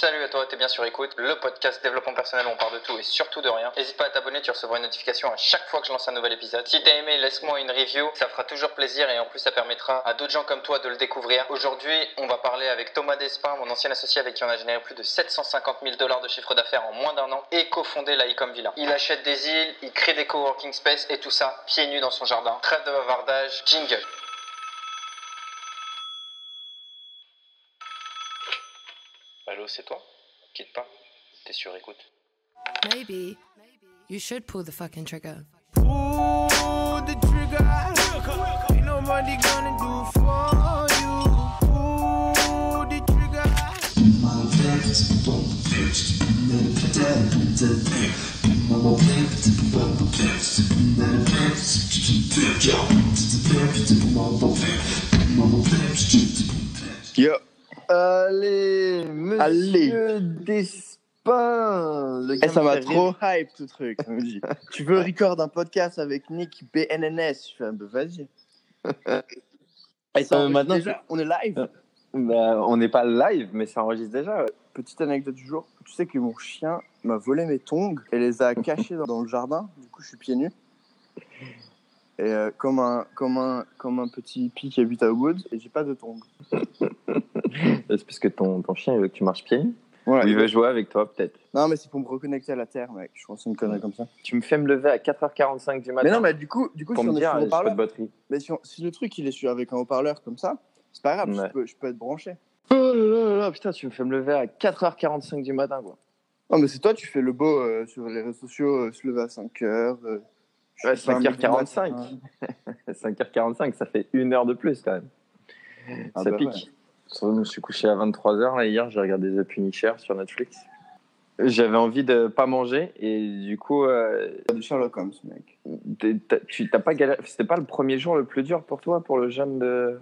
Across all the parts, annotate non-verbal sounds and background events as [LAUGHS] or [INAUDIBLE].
Salut à toi, t'es bien sur écoute, le podcast développement personnel où on parle de tout et surtout de rien. N'hésite pas à t'abonner, tu recevras une notification à chaque fois que je lance un nouvel épisode. Si t'as aimé, laisse-moi une review, ça fera toujours plaisir et en plus ça permettra à d'autres gens comme toi de le découvrir. Aujourd'hui, on va parler avec Thomas Despin, mon ancien associé avec qui on a généré plus de 750 000 dollars de chiffre d'affaires en moins d'un an et cofondé la Ecom Villa. Il achète des îles, il crée des coworking space et tout ça pieds nus dans son jardin. Trêve de bavardage, jingle. Allô, c'est toi? Quitte pas, t'es sur écoute. Maybe you should pull the fucking trigger. Pull the trigger. Ain't nobody gonna do for you. Pull the trigger. Yo. Allez, monsieur Allez. Despin le Eh, gars ça m'a trop hype ce truc. ça me dit. tu veux record un podcast avec Nick BNNS Je fais un peu vas-y. Et ça Euh, enregistre maintenant, déjà? On est live? Bah, on n'est pas live, mais ça enregistre déjà. ouais. Petite anecdote du jour. Tu sais que mon chien m'a volé mes tongs et les a cachés dans, dans le jardin. Du coup, je suis pieds nus. Et euh, comme, un, comme, un, comme un petit hippie qui habite à Wood, et j'ai pas de tongs. [LAUGHS] C'est parce que ton, ton chien il veut que tu marches. Voilà. Ou il veut jouer avec toi, peut-être. Non, mais c'est pour me reconnecter à la terre, mec. Je pense que c'est une connerie comme ça. Tu me fais me lever à 4h45 du matin Mais non, mais du coup, du coup pour si me on est dire, sur haut-parleur, batterie. Mais si, on- si le truc il est sur avec un haut-parleur comme ça, c'est pas grave, Ouais. je, peux, je peux être branché. Oh là là là putain, tu me fais me lever à 4h45 du matin, quoi. Non, mais c'est toi, tu fais le beau euh, sur les réseaux sociaux, euh, se lever à 5 heures. euh, je Ouais, sais pas, 5h45. midi matin. 5h45, ça fait une heure de plus, quand même. Ah ça bah pique. ouais. Je me suis couché à 23h, là, hier, j'ai regardé The Punisher sur Netflix. J'avais envie de pas manger, et du coup, euh, De Sherlock Holmes, mec. Tu t'as pas galéré. C'était pas le premier jour le plus dur pour toi, pour le jeûne de,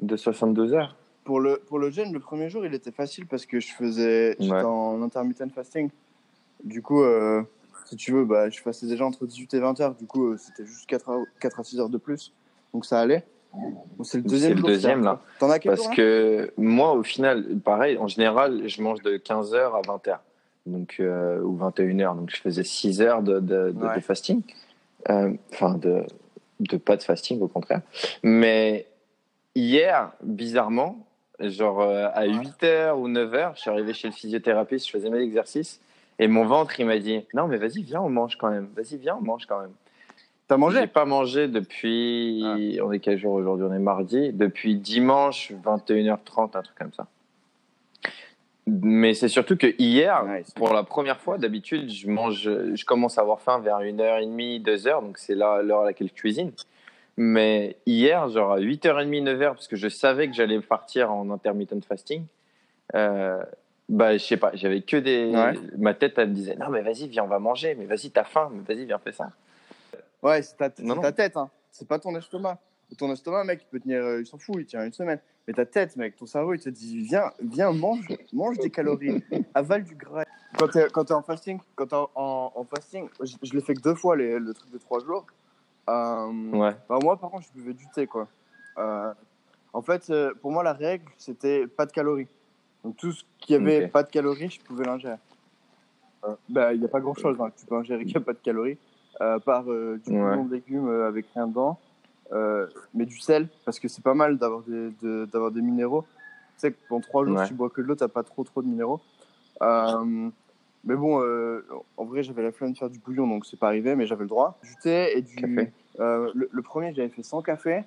de 62 heures? Pour le, pour le jeûne, le premier jour, il était facile parce que je faisais. J'étais Ouais. en intermittent fasting. Du coup, euh, si tu veux, bah, je passais déjà entre 18 et 20 heures. Du coup, euh, c'était juste 4 à, 4 à 6 heures de plus. Donc ça allait. Bon, c'est le deuxième C'est le deuxième, là. T'en as Parce que moi, au final, pareil, en général, je mange de 15 heures à 20 heures. Donc, euh, ou 21 heures. Donc, je faisais 6 heures de, de, de- Ouais. de fasting. Euh, Enfin, de, de pas de fasting, au contraire. Mais hier, bizarrement, genre à 8 heures ou 9 heures, je suis arrivé chez le physiothérapeute, je faisais mes exercices. Et mon ventre, il m'a dit Non, mais vas-y, viens, on mange quand même. Vas-y, viens, on mange quand même. T'as J'ai mangé pas mangé depuis. On est quel jour aujourd'hui? On est mardi. Depuis dimanche, 21h30, un truc comme ça. Mais c'est surtout que hier, Nice. pour la première fois, d'habitude, je mange, je commence à avoir faim vers 1h30, 2h, donc c'est là l'heure à laquelle je cuisine. Mais hier, genre à 8h30, 9h, parce que je savais que j'allais partir en intermittent fasting, euh, bah, je sais pas, j'avais que des. Ouais. Ma tête, elle me disait Non, mais vas-y, viens, on va manger, mais vas-y, t'as faim, mais vas-y, viens, fais ça. Ouais, c'est ta, c'est Non, non. ta tête, hein. C'est pas ton estomac. Ton estomac, mec, il peut tenir, euh, il s'en fout, il tient une semaine. Mais ta tête, mec, ton cerveau, il te dit, viens, viens, mange, mange des calories, [LAUGHS] avale du gras. Quand t'es, quand t'es en fasting, quand en, en- en fasting, je, je l'ai fait que deux fois, les- le truc de trois jours. Euh, Ouais. bah, moi, par contre, je buvais du thé, quoi. Euh, en fait, pour moi, la règle, c'était pas de calories. Donc, tout ce qui avait pas de calories, je pouvais l'ingérer. Euh, bah, il n'y a pas grand chose que tu peux ingérer qui n'a pas de calories, euh, par euh, du Ouais. bouillon de légumes euh, avec rien dedans, euh, mais du sel, parce que c'est pas mal d'avoir des, de- d'avoir des minéraux. Tu sais que pendant trois jours, Ouais. si tu bois que de l'eau, t'as pas trop trop de minéraux. Euh, mais bon, euh, en vrai, j'avais la flemme de faire du bouillon, donc c'est pas arrivé, mais j'avais le droit. Du thé et du. Café. euh, le, le premier, j'avais fait sans café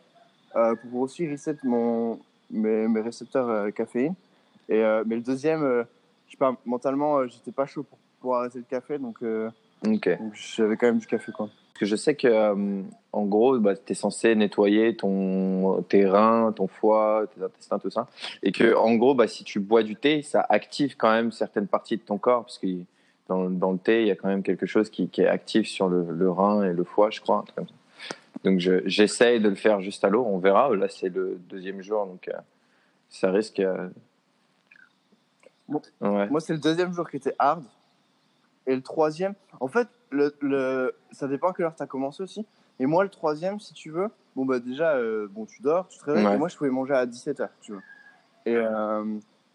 euh, pour aussi reset mon, mes, mes récepteurs caféine. Et, euh, mais le deuxième, euh, je sais pas, mentalement, euh, j'étais pas chaud pour, pour arrêter le café, donc, j'avais quand même du café, quoi. Parce que je sais que, euh, en gros, bah, tu es censé nettoyer ton, tes reins, ton foie, tes intestins, tout ça. Et que, en gros, bah, si tu bois du thé, ça active quand même certaines parties de ton corps. Parce que dans, dans le thé, il y a quand même quelque chose qui, qui est actif sur le, le rein et le foie, je crois. Donc, je- j'essaye de le faire juste à l'eau. On verra. Là, c'est le deuxième jour. Donc, euh, ça risque. euh, Ouais. Moi, c'est le deuxième jour qui était hard. Et le troisième, en fait, le, le, ça dépend à quelle heure tu as commencé aussi. Et moi, le troisième, si tu veux, bon, bah déjà, euh, bon, tu dors, tu te réveilles. Ouais. Et moi, je pouvais manger à 17h, tu vois. Et euh,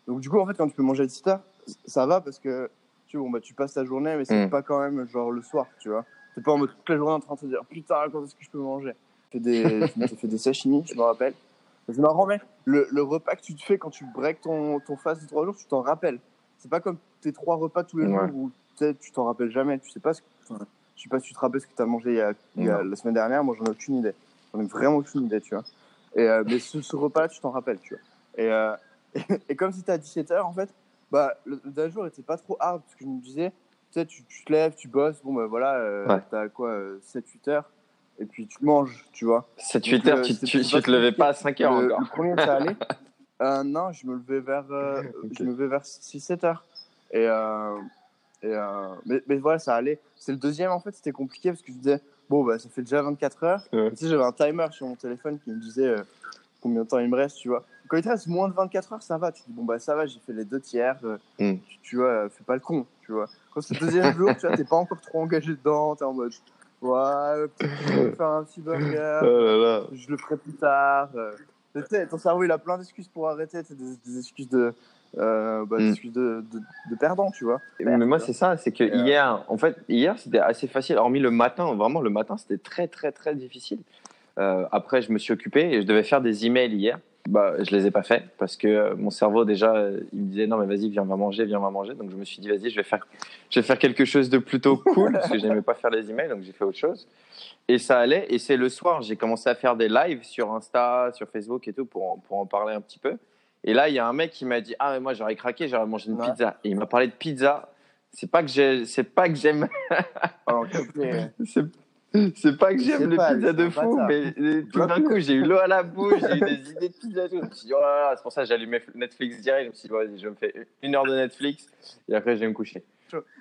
donc, du coup, en fait, quand tu peux manger à 17h, ça va parce que tu, vois, bon, bah, tu passes ta journée, mais c'est Mm. pas quand même genre le soir, tu vois. T'es pas en mode toute la journée en train de te dire putain, quand est-ce que je peux manger? Je fais des, [LAUGHS] fait des sashimi, je me rappelle. C'est marrant, mais le, le repas que tu te fais quand tu breaks ton, ton fast de trois jours, tu t'en rappelles. C'est pas comme tes trois repas tous les Ouais. jours où tu sais, tu t'en rappelles jamais. Tu sais pas ce que, enfin, je sais pas si tu te rappelles ce que tu as mangé il y a, il y a la semaine dernière. Moi, j'en ai aucune idée. J'en ai vraiment aucune idée, tu vois. Et, euh, mais ce, ce repas-là, tu t'en rappelles, tu vois. Et, euh, [LAUGHS] et, comme c'était à 17h, en fait, bah, le, le dernier jour était pas trop hard parce que je me disais, tu sais, tu, tu te lèves, tu bosses, bon, bah voilà, euh, Ouais. t'as quoi, 7-8 heures, et puis tu manges, tu vois. 7-8 Donc, heures, tu, te levais pas à 5 heures le, encore. premier, ça allait. [LAUGHS] Euh, non, je me levais vers, euh, Ok. je me levais vers 6-7 heures. Et, euh, et euh, mais, mais voilà, ça allait. C'est le deuxième, en fait, c'était compliqué parce que je disais, bon, bah, ça fait déjà 24 heures. Ouais. Tu sais, j'avais un timer sur mon téléphone qui me disait euh, combien de temps il me reste, tu vois. Quand il te reste moins de 24 heures, ça va. Tu dis, bon, bah, ça va, j'ai fait les deux tiers. Mm. tu, tu vois, fais pas le con, tu vois. Quand c'est le deuxième jour, tu vois, t'es pas encore trop engagé dedans. T'es en mode, ouais, faire un petit burger Oh là là. je le ferai plus tard. euh. Ton cerveau, il a plein d'excuses pour arrêter, c'est des, des excuses de, euh, bah, Mm. de, de, de perdant, tu vois. Mais moi, c'est ça, c'est que euh, hier, en fait, hier, c'était assez facile. Hormis le matin, vraiment, le matin, c'était très, très, très difficile. Euh, après, je me suis occupé et je devais faire des emails hier. Bah, je les ai pas fait parce que euh, mon cerveau déjà, euh, il me disait non mais vas-y, viens, on va manger, viens, on va manger. Donc je me suis dit vas-y, je vais faire, je vais faire quelque chose de plutôt cool parce que j'aimais pas faire les emails, donc j'ai fait autre chose. Et ça allait. Et c'est le soir, j'ai commencé à faire des lives sur Insta, sur Facebook et tout pour en, pour en parler un petit peu. Et là, il y a un mec qui m'a dit ah mais moi j'aurais craqué, j'aurais mangé une Ouais. pizza. Et il m'a parlé de pizza. C'est pas que j'ai, c'est pas que j'aime [LAUGHS] c'est [LAUGHS] c'est pas que j'aime les pas, pizzas de fou, mais tout d'un coup, j'ai eu l'eau à la [LAUGHS] bouche, j'ai eu des idées de pizza. Tout. Je me suis dit, oh là là, c'est pour ça que allumé Netflix direct. Je me suis dit, vas-y, je me fais une heure de Netflix et après, je vais me coucher.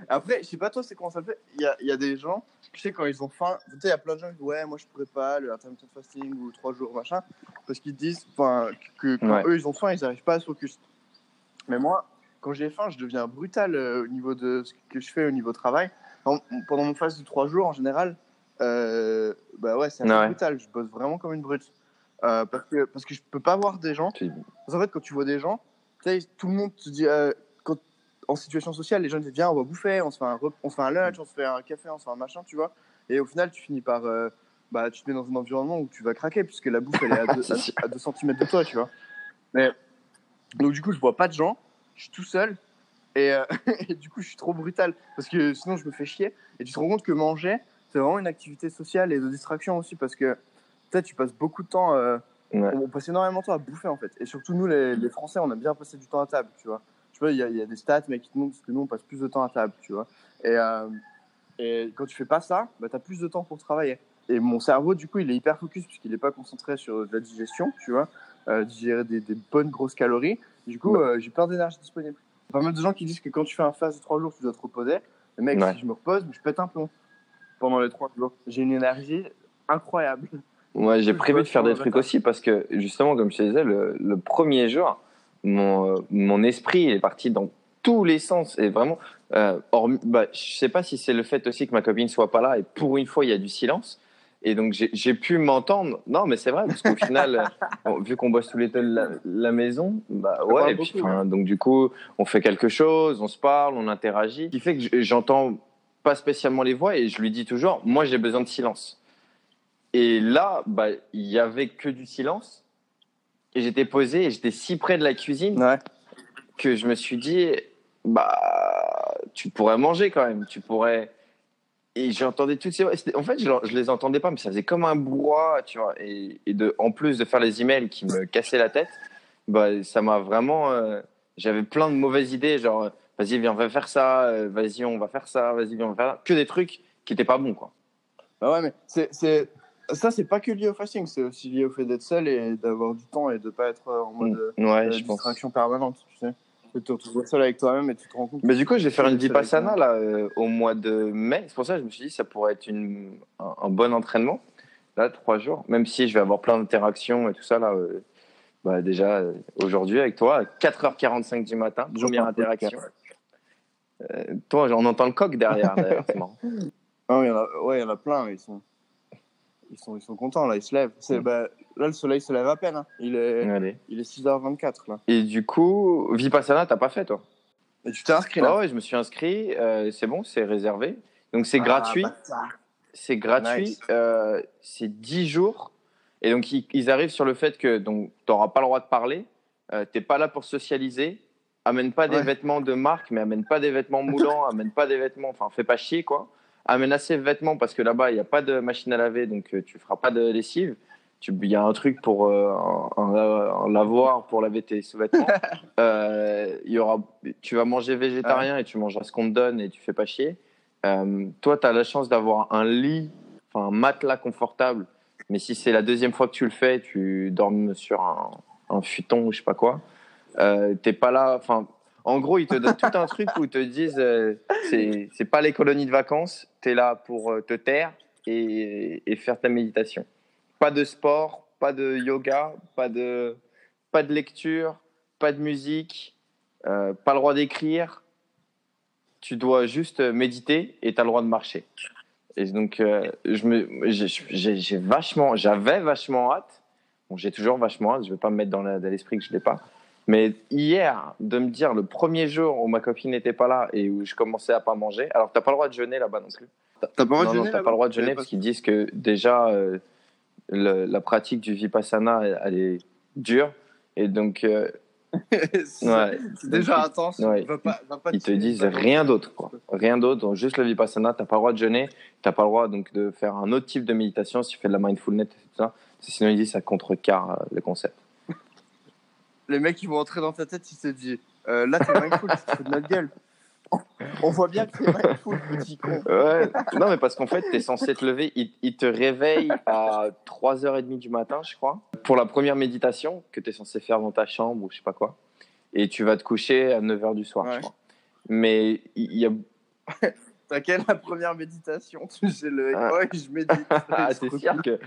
Après, je sais pas toi, c'est comment ça le fait. Il y a, y a des gens, tu sais, quand ils ont faim, tu sais, il y a plein de gens qui disent, ouais, moi je pourrais pas, le intermittent fasting ou trois jours, machin, parce qu'ils disent, que que quand Ouais. eux ils ont faim, ils n'arrivent pas à se focus. Mais moi, quand j'ai faim, je deviens brutal euh, au niveau de ce que je fais au niveau travail. Pendant mon phase de trois jours, en général, euh, bah ouais, c'est assez Ouais. brutal. Je bosse vraiment comme une brute. Euh, parce, que, parce que je peux pas voir des gens. Parce qu'en fait, quand tu vois des gens, tout le monde te dit, euh, quand, en situation sociale, les gens disent, viens, on va bouffer, on se fait un, on se fait un lunch, on se fait un café, on se fait un machin, tu vois. Et au final, tu finis par. bah, tu te mets dans un environnement où tu vas craquer, puisque la bouffe, elle est à 2 C'est sûr. cm de toi, tu vois. Mais, donc, du coup, je vois pas de gens, je suis tout seul, et, [LAUGHS] et du coup, je suis trop brutal, parce que sinon, je me fais chier. Et tu te rends compte que manger, c'est vraiment une activité sociale et de distraction aussi, parce que sais, tu passes beaucoup de temps. euh, Ouais. on passe énormément de temps à bouffer en fait. Et surtout nous les, les Français, on aime bien passer du temps à table, tu vois. Tu vois, il y, a- y a des stats mais qui te montrent que nous on passe plus de temps à table, tu vois. Et, euh, et quand tu fais pas ça, bah, tu as plus de temps pour travailler. Et mon cerveau, du coup, il est hyper focus puisqu'il n'est pas concentré sur de la digestion, tu vois, euh, digérer des, des bonnes grosses calories. Du coup, euh, j'ai plein d'énergie disponible. A pas mal de gens qui disent que quand tu fais un phase de 3 jours, tu dois te reposer. Mais mec, Ouais. si je me repose, je pète un plomb pendant les 3 jours. J'ai une énergie incroyable. Moi, j'ai prévu de faire des trucs aussi parce que, justement, comme je te disais, le, le premier jour, mon, euh, mon esprit est parti dans tous les sens. Et vraiment, euh, hormis- bah, je sais pas si c'est le fait aussi que ma copine soit pas là et pour une fois, il y a du silence. Et donc, j'ai pu m'entendre. Non, mais c'est vrai, parce qu'au final, [LAUGHS] bon, vu qu'on bosse tous les deux de la, la maison, bah ouais. Et puis, beaucoup, donc, du coup, on fait quelque chose, on se parle, on interagit. Ce qui fait que j'entends pas spécialement les voix et je lui dis toujours, moi, j'ai besoin de silence. Et là, bah, il y avait que du silence. Et j'étais posé et j'étais si près de la cuisine Ouais. que je me suis dit, bah, tu pourrais manger quand même. Tu pourrais. Et j'entendais toutes ces voix. En fait, je, je les entendais pas, mais ça faisait comme un brouhaha, tu vois. Et, et de, en plus de faire les emails qui me cassaient la tête, bah, ça m'a vraiment. euh, J'avais plein de mauvaises idées, genre, vas-y, viens, on va faire ça, euh, vas-y, on va faire ça, vas-y, viens, on va faire ça. Que des trucs qui étaient pas bons, quoi. Bah ouais, mais c'est, ça, c'est pas que lié au fasting, c'est aussi lié au fait d'être seul et d'avoir du temps et de pas être en mode euh, Ouais, euh, je pense. distraction permanente, tu sais. Tu te retrouves seul avec toi-même et tu te rends compte. Mais du coup, je vais faire une vipassana là euh, au mois de mai. C'est pour ça que je me suis dit ça pourrait être une, un, un bon entraînement. Là, trois jours. Même si je vais avoir plein d'interactions et tout ça là. euh, bah, déjà euh, aujourd'hui avec toi, à 4h45 du matin, première interaction. Euh, toi, on entend le coq derrière [LAUGHS] d'ailleurs. c'est marrant. Ah, il y en a, ouais, il y en a plein, ils sont, ils sont, ils sont contents là, ils se lèvent. C'est, Mm. bah, là, le soleil se lève à peine. hein. Il est, Allez. il est 6h24 là. Et du coup, vipassana, t'as pas fait toi? Et tu t'es inscrit Ouais, là ouais, je me suis inscrit. euh, c'est bon, c'est réservé. Donc c'est Ah, gratuit. bâtard. C'est gratuit. Nice. euh, c'est 10 jours. Et donc ils, ils arrivent sur le fait que donc t'auras pas le droit de parler. Euh, T'es pas là pour socialiser. Amène pas des Ouais. vêtements de marque, mais amène pas des vêtements [LAUGHS] moulants. amène pas des vêtements. Enfin, fais pas chier quoi. Amène assez de vêtements parce que là-bas il n'y a pas de machine à laver, donc euh, tu feras pas de lessive. Il y a un truc pour euh, un, un- un lavoir pour laver tes sous-vêtements. [LAUGHS] Euh, y aura, tu vas manger végétarien et tu mangeras ce qu'on te donne et tu fais pas chier. Euh, toi, tu as la chance d'avoir un lit, enfin un matelas confortable. Mais si c'est la deuxième fois que tu le fais, tu dormes sur un, un futon ou je sais pas quoi. Euh, T'es pas là. Enfin, en gros, ils te donnent tout un truc où ils te disent euh, c'est pas les colonies de vacances. Tu es là pour euh, te taire et, faire ta méditation. Pas de sport, pas de yoga, pas de pas de lecture, pas de musique, euh, pas le droit d'écrire. Tu dois juste méditer et tu as le droit de marcher. Et donc, euh, je vachement, j'avais vachement hâte. Bon, j'ai toujours vachement hâte. Je vais pas me mettre dans, l'esprit que je l'ai pas. Mais hier, de me dire le premier jour où ma copine n'était pas là et où je commençais à pas manger. Alors, t'as pas le droit de jeûner là-bas non plus. T'as pas le droit de non, non, jeûner t'as là-bas pas le droit de jeûner parce qu'ils disent que déjà euh, le- la pratique du vipassana, elle, elle est dure. Et donc, euh, [LAUGHS] c'est ouais. déjà intense. Ouais. Va pas, va pas Ils te disent rien d'autre, quoi. Rien d'autre, juste le vipassana. T'as pas le droit de jeûner, t'as pas le droit donc de faire un autre type de méditation si tu fais de la mindfulness et tout ça. Sinon, ils disent ça contrecarre euh, le concept. Les mecs, ils vont entrer dans ta tête, ils se disent euh, Là, t'es mindful, tu te fous de notre gueule. On voit bien que t'es mindful, petit con. Ouais. non, mais parce qu'en fait, t'es censé te lever, ils, ils te réveillent à 3h30 du matin, je crois, pour la première méditation que t'es censé faire dans ta chambre ou je sais pas quoi. Et tu vas te coucher à 9h du soir, Ouais. je crois. Mais il y a. [LAUGHS] T'as quelle la première méditation? Tu sais, le Ah. ouais, je médite. [LAUGHS] Ah, Il c'est sûr que.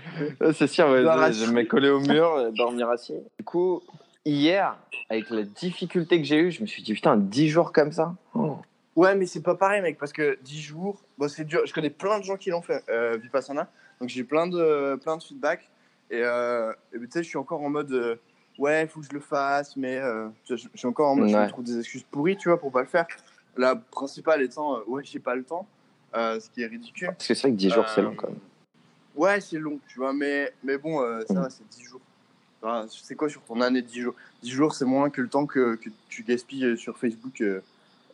C'est sûr, je, je me mets collé au mur, euh, dormir assis. Du coup, hier, avec la difficulté que j'ai eue, je me suis dit, putain, 10 jours comme ça Oh. Ouais, mais c'est pas pareil, mec, parce que 10 jours, bon, c'est dur. Je connais plein de gens qui l'ont fait, euh, Vipassana. Donc j'ai plein de, plein de feedback. Et, euh, et tu sais, je suis encore en mode, euh, ouais, il faut que je le fasse, mais euh, je je suis encore en mode, je me trouve des excuses pourries, tu vois, pour pas le faire. La principale étant, euh, ouais, j'ai pas le temps, euh, ce qui est ridicule. Parce que c'est vrai que 10 jours, c'est long quand même. Ouais, c'est long, tu vois, mais, mais bon, ça va, c'est 10 jours. C'est quoi sur ton année 10 jours 10 jours, c'est moins que le temps que, que tu gaspilles euh, sur Facebook euh,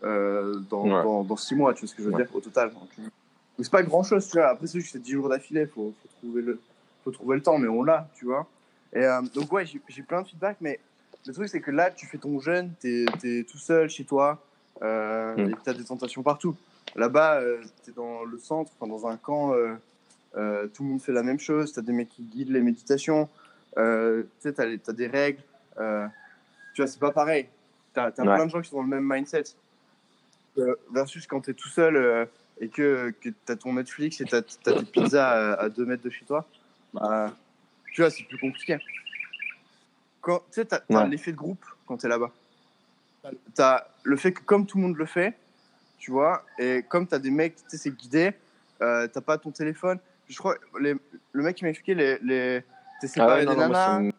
euh, dans, Ouais. dans, dans 6 mois, tu vois ce que je veux Ouais. dire, au total. Donc, c'est pas grand chose, tu vois. Après, c'est juste c'est 10 jours d'affilée, faut, faut, trouver le, faut trouver le temps, mais on l'a, tu vois. Et euh, donc, ouais, j'ai plein de feedback, mais le truc, c'est que là, tu fais ton jeûne, t'es es tout seul chez toi, euh, Mm. et t'as des tentations partout. Là-bas, euh, t'es dans le centre, dans un camp. tout le monde fait la même chose. Tu as des mecs qui guident les méditations. Euh, tu sais, tu as, des règles. Euh, tu vois, c'est pas pareil. Tu as, Ouais. plein de gens qui sont dans le même mindset. Euh, versus quand tu es tout seul et que, que tu as ton Netflix et tu as, tes pizzas à, 2 mètres de chez toi. Bah, tu vois, c'est plus compliqué. Tu sais, tu as, Ouais. l'effet de groupe quand tu es là-bas. Tu as le fait que comme tout le monde le fait, tu vois, et comme tu as des mecs, tu sais, c'est guidé, t'as pas ton téléphone. Je crois, les, le mec qui m'a expliqué, les, les, t'es Ah ouais, non, des non, moi, nanas.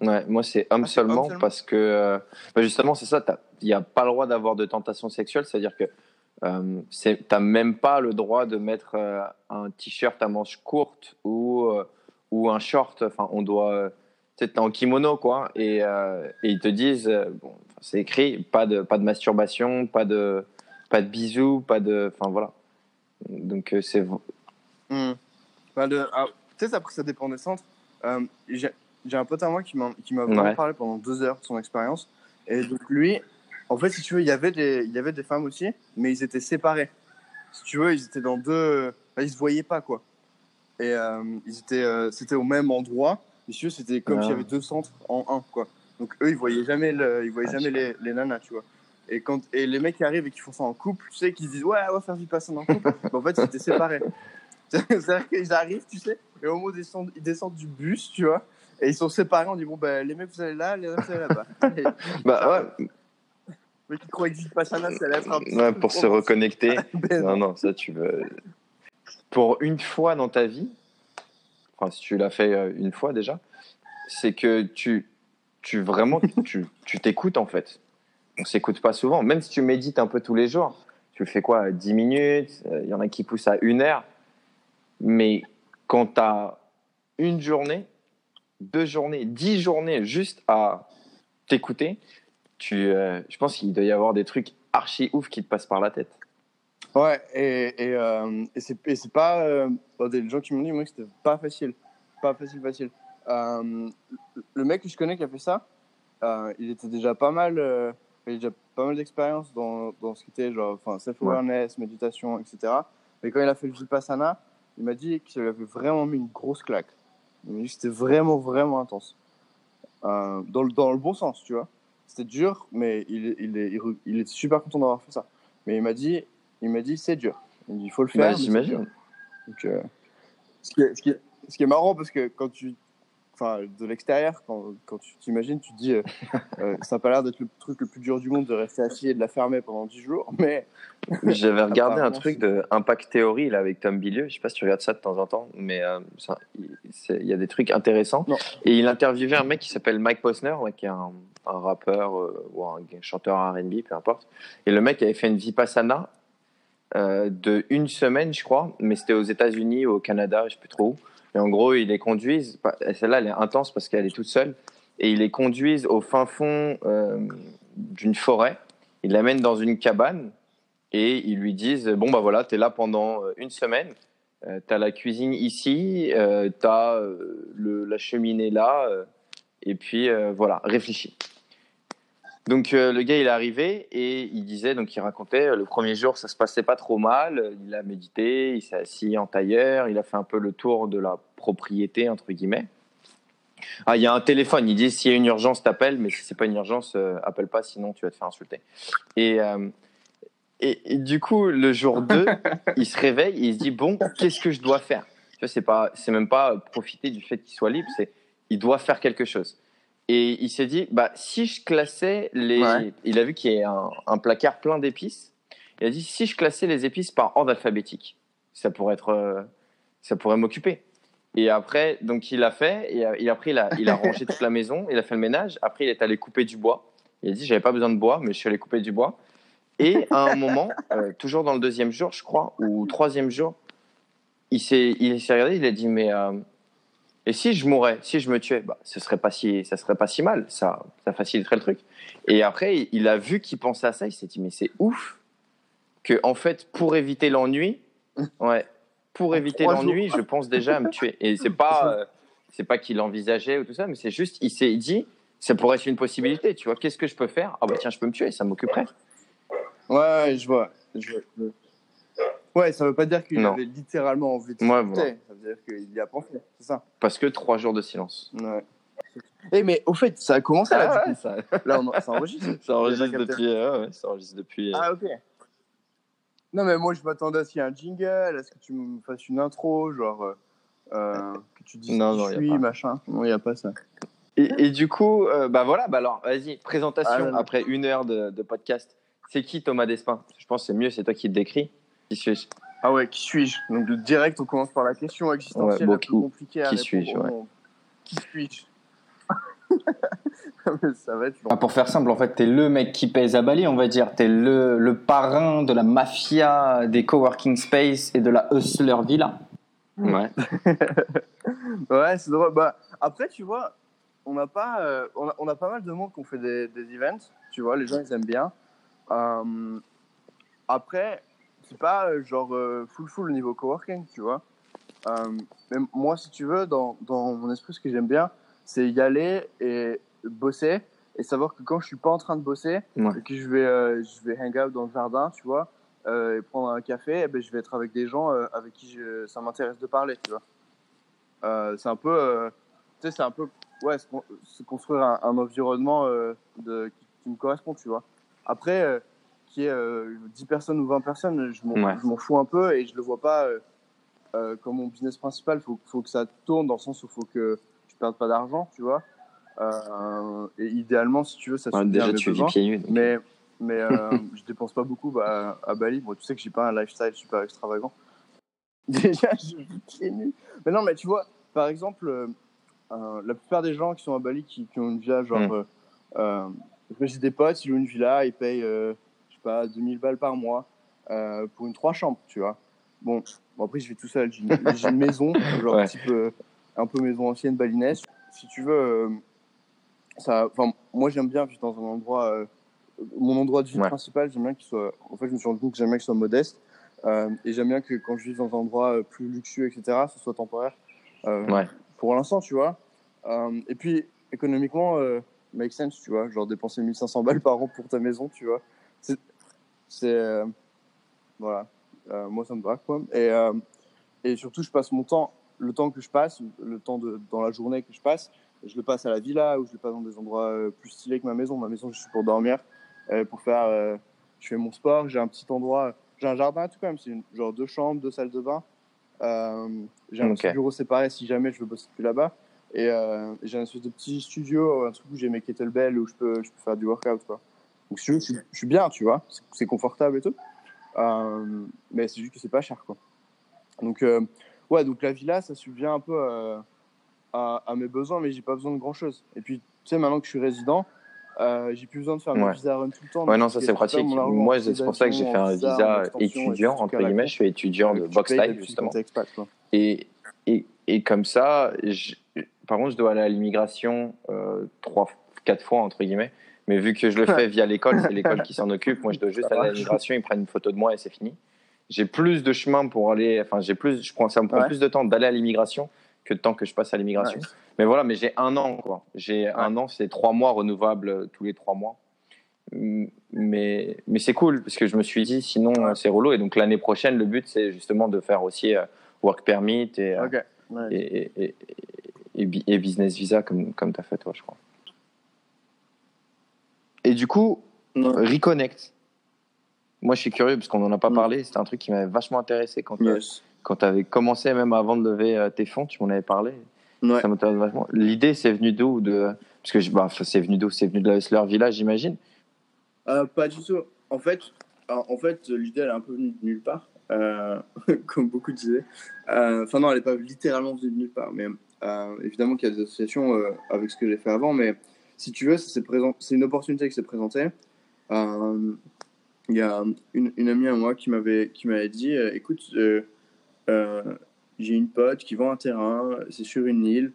c'est- ouais, moi, c'est homme Ah, homme seulement parce que euh, bah, justement, c'est ça, il n'y a pas le droit d'avoir de tentation sexuelle, c'est-à-dire que euh, tu n'as même pas le droit de mettre euh, un t-shirt à manches courtes ou, euh, ou un short. Enfin, on doit. tu t'es en kimono, quoi, et, et ils te disent, bon, c'est écrit, pas de, pas de masturbation, pas de, pas de bisous, pas de. Enfin, voilà. Donc, c'est. Hmm. Bah, de- ah, tu sais, après, ça dépend des centres. Euh, J'ai un pote à moi qui m'a vraiment Ouais. parlé pendant deux heures de son expérience. Et donc, lui, en fait, si tu veux, il y avait des, il y avait des femmes aussi, mais ils étaient séparés. Si tu veux, ils étaient dans deux. Enfin, ils se voyaient pas, quoi. Et euh, ils étaient, euh, c'était au même endroit. Mais si tu veux, c'était comme Ah. s'il y avait deux centres en un, quoi. Donc, eux, ils voyaient jamais, le, ils voyaient Ah, jamais les, les nanas, tu vois. Et, quand, et les mecs qui arrivent et qui font ça en couple, tu sais, qui se disent Ouais, on va faire Vipassana en couple. [LAUGHS] Mais en fait, ils étaient séparés. [LAUGHS] C'est-à-dire qu'ils arrivent, tu sais, et au moment où ils descendent, ils descendent du bus, tu vois, et ils sont séparés. On dit Bon, ben, les mecs, vous allez là, les mecs, vous allez là-bas. [LAUGHS] Bah, ouais, Mais qui croient que Vipassana, ça allait être un ouais, pour se [LAUGHS] reconnecter. Ben Non, non, ça tu veux. Pour une fois dans ta vie, enfin si tu l'as fait euh, une fois déjà, c'est que tu, tu vraiment, [LAUGHS] tu tu t'écoutes en fait. on s'écoute pas souvent. Même si tu médites un peu tous les jours, tu fais quoi 10 minutes, euh, il y en a qui poussent à une heure. Mais quand tu as une journée, deux journées, dix journées juste à t'écouter, tu, euh, je pense qu'il doit y avoir des trucs archi ouf qui te passent par la tête. Ouais, et, et, euh, et c'est pas. Euh, bon, des gens qui m'ont dit moi, que c'était pas facile. Pas facile, facile. Euh, le mec que je connais qui a fait ça, euh, il était déjà pas mal. il déjà pas mal d'expérience dans, dans ce qui était genre enfin, self-awareness, méditation, etc. Mais quand il a fait le Vipassana, il m'a dit que ça lui avait vraiment mis une grosse claque. Il m'a dit que c'était vraiment, vraiment intense. Euh, dans, le, dans le bon sens, tu vois. C'était dur, mais il, il, est, il, il est super content d'avoir fait ça. Mais il m'a dit, il m'a dit c'est dur. Il me dit, il faut le faire. Bah, mais c'est J'imagine. Donc, euh, ce, qui est, ce, qui est, ce qui est marrant parce que quand tu, enfin, de l'extérieur, quand, quand tu t'imagines, tu te dis, euh, [LAUGHS] euh, ça n'a pas l'air d'être le truc le plus dur du monde de rester assis et de la fermer pendant 10 jours, [LAUGHS] mais J'avais regardé un truc de Impact Theory là, avec Tom Bilieu. Je sais pas si tu regardes ça de temps en temps, mais euh, il y a des trucs intéressants. Non. Et il interviewait un mec qui s'appelle Mike Posner, ouais, qui est un, un rappeur ou un chanteur R&B, peu importe. Et le mec avait fait une vipassana de une semaine, je crois, mais c'était aux États-Unis, au Canada, je sais plus trop où. Et en gros, ils les conduisent. pas- Celle-là, elle est intense parce qu'elle est toute seule. Et ils les conduisent au fin fond euh, d'une forêt. Ils l'amènent dans une cabane et ils lui disent bon bah voilà t'es là pendant euh, une semaine euh, t'as la cuisine ici t'as la cheminée là et puis voilà réfléchis donc euh, le gars il est arrivé et il disait donc il racontait euh, le premier jour ça se passait pas trop mal. Il a médité il s'est assis en tailleur il a fait un peu le tour de la propriété entre guillemets. Ah il y a un téléphone il dit s'il y a une urgence t'appelles mais si c'est pas une urgence euh, appelle pas sinon tu vas te faire insulter. Et euh, et, et du coup, le jour 2, [LAUGHS] il se réveille et il se dit bon, qu'est-ce que je dois faire? Tu vois, c'est pas, c'est même pas profiter du fait qu'il soit libre, c'est il doit faire quelque chose. Et il s'est dit bah si je classais les, Ouais. il a vu qu'il y a un, un placard plein d'épices. Il a dit si je classais les épices par ordre alphabétique, ça pourrait être, euh, ça pourrait m'occuper. Et après, donc il a fait, et euh, il a pris, la, il a rangé toute la maison, il a fait le ménage. Après, il est allé couper du bois. Il a dit j'avais pas besoin de bois, mais je suis allé couper du bois. Et à un moment, euh, toujours dans le deuxième jour, je crois, ou troisième jour, il s'est, il s'est regardé, il a dit mais euh, et si je mourais, si je me tuais, bah, ce serait pas si, ça serait pas si mal, ça, ça faciliterait le truc. Et après, il a vu qu'il pensait à ça, il s'est dit mais c'est ouf que en fait pour éviter l'ennui, [LAUGHS] ouais, pour éviter l'ennui, je pense déjà à me tuer. Et c'est pas, [LAUGHS] euh, c'est pas qu'il envisageait ou tout ça, mais c'est juste, il s'est dit ça pourrait être une possibilité, tu vois. Qu'est-ce que je peux faire? Ah bah tiens, je peux me tuer, ça m'occuperait. ouais, ouais, je vois. Je vois. Ouais, ça veut pas dire qu'il avait littéralement envie de Ouais, voilà. Ça veut dire qu'il y a pensé, c'est ça. Parce que trois jours de silence. Ouais. Eh, mais au fait, ça a commencé là, Ah du ouais, ça, Là, on, ça enregistre. [LAUGHS] ça enregistre depuis. euh, ouais, ça enregistre depuis. euh, Ah, ok. Non, mais moi, je m'attendais à ce qu'il y ait un jingle, à ce que tu me fasses une intro, genre, euh, euh, que tu dises Non, non, suis, machin. Non, il n'y a pas ça. Et, et du coup, euh, bah voilà, bah alors, vas-y, présentation Ah, après une heure de, de podcast. C'est qui Thomas Despin Je pense que c'est mieux, c'est toi qui te décris. Qui suis-je? Ah ouais, qui suis-je? Donc, de direct, on commence par la question existentielle Ouais, bon, la plus compliquée à qui répondre suis-je, ouais. Qui suis-je? [LAUGHS] Ça va être long. Ah, pour faire simple, en fait, t'es le mec qui pèse à Bali, on va dire. T'es le, le parrain de la mafia des coworking space et de la hustler villa. Ouais. [LAUGHS] Ouais, c'est drôle. Bah, après, tu vois, on n'a pas, euh, on, a, on a pas mal de monde qui ont fait des, des events. Tu vois, les gens, ils aiment bien. Euh, après, pas euh, genre euh, full full niveau coworking, tu vois. Euh, mais moi, si tu veux, dans, dans mon esprit, ce que j'aime bien, c'est y aller et bosser et savoir que quand je suis pas en train de bosser Ouais. et que je vais, euh, je vais hang out dans le jardin, tu vois, euh, et prendre un café, eh ben, je vais être avec des gens euh, avec qui je- ça m'intéresse de parler, tu vois. C'est un peu, tu sais, c'est un peu, ouais, se, con- se construire un, un environnement de, qui, qui me correspond, tu vois. Après, euh, qui est euh, 10 personnes ou 20 personnes, je m'en Ouais. fous un peu et je le vois pas euh, euh, comme mon business principal. Faut, faut que ça tourne dans le sens où il faut que je perde pas d'argent, tu vois. Euh, et idéalement, si tu veux, ça Ouais, à déjà, tu vis besoins. pieds nus. donc. Mais, mais euh, [LAUGHS] je dépense pas beaucoup bah, à Bali. Bon, tu sais que j'ai pas un lifestyle super extravagant. [LAUGHS] Déjà, je vis pieds nus. Mais non, mais tu vois, par exemple, euh, euh, la plupart des gens qui sont à Bali, qui, qui ont une vie genre Mm. euh, euh, j'ai des potes, ils louent une villa, ils payent, euh, pas, 2000 balles par mois euh, pour une trois chambres, tu vois. Bon, bon après, je vais tout seul. J'ai une, j'ai une maison, [LAUGHS] genre Ouais. type euh, un peu maison ancienne balinaise. Si tu veux, euh, ça, enfin, moi, j'aime bien vivre dans un endroit, mon endroit de vie Ouais. principal, j'aime bien qu'il soit, en fait, je me suis rendu compte que j'aime bien qu'il soit modeste. Et j'aime bien que quand je vis dans un endroit plus luxueux, etc., ce soit temporaire. Ouais. Pour l'instant, tu vois. Et puis, économiquement, make sense, tu vois. Genre dépenser 1500 balles par an pour ta maison, tu vois. C'est. euh, voilà. Euh, moi, ça me va, quoi. Et, euh, et surtout, je passe mon temps, le temps que je passe, le temps de, dans la journée que je passe, je le passe à la villa ou je le passe dans des endroits plus stylés que ma maison. Ma maison, je suis pour dormir, pour faire. je fais mon sport, j'ai un petit endroit. J'ai un jardin tout quand même, c'est genre deux chambres, deux salles de bain. Euh, j'ai un petit bureau séparé si jamais je veux bosser plus là-bas. Et euh, j'ai un espèce de petit studio, un truc où j'ai mes kettlebells où je peux, je peux faire du workout. Quoi. Donc si tu veux, je, suis- je suis bien, tu vois, c'est- confortable et tout. Euh, mais c'est juste que c'est pas cher. Quoi. Donc, euh, ouais, donc la villa, ça subvient un peu euh, à, à mes besoins, mais j'ai pas besoin de grand-chose. Et puis, tu sais, maintenant que je suis résident, euh, j'ai plus besoin de faire mes Ouais. visa run tout le temps. Ouais, non, ça c'est pratique. Moi, c'est pour ça que j'ai fait un visa étudiant, entre guillemets. Je suis étudiant de box depuis justement. expat. Et, et, et comme ça, je- par contre, je dois aller à l'immigration euh, trois, quatre fois, entre guillemets. Mais vu que je le fais via l'école, c'est l'école qui s'en occupe. Moi, je dois juste aller à l'immigration, ils prennent une photo de moi et c'est fini. J'ai plus de chemin pour aller, enfin, j'ai plus, je prends, ça me prend Ouais. plus de temps d'aller à l'immigration que de temps que je passe à l'immigration. Mais voilà, mais j'ai un an, quoi. J'ai un an, c'est trois mois renouvelables euh, tous les trois mois. Mais, mais c'est cool parce que je me suis dit, sinon, c'est relou. Et donc, l'année prochaine, le but, c'est justement de faire aussi euh, work permit et, euh, et, et, et business visa comme, comme tu as fait toi, je crois. Et du coup, Reconnect. Moi, je suis curieux parce qu'on n'en a pas Mm. parlé. C'était un truc qui m'avait vachement intéressé quand, Yes. quand tu avais commencé, même avant de lever euh, tes fonds, tu m'en avais parlé. Ouais. Ça m'intéresse vachement. L'idée, c'est venu d'où de... Parce que bah, c'est venu d'où? C'est venu de la Hustler Village, j'imagine? Euh, pas du tout. En fait, en fait l'idée, elle est un peu venue de nulle part, euh, [LAUGHS] comme beaucoup disaient. Euh, Enfin, non, elle n'est pas littéralement venue de nulle part. Mais évidemment qu'il y a des associations avec ce que j'ai fait avant. Mais si tu veux, c'est une opportunité qui s'est présentée. Euh, Il y a une, amie à moi qui m'avait dit euh, écoute, euh, j'ai une pote qui vend un terrain, c'est sur une île,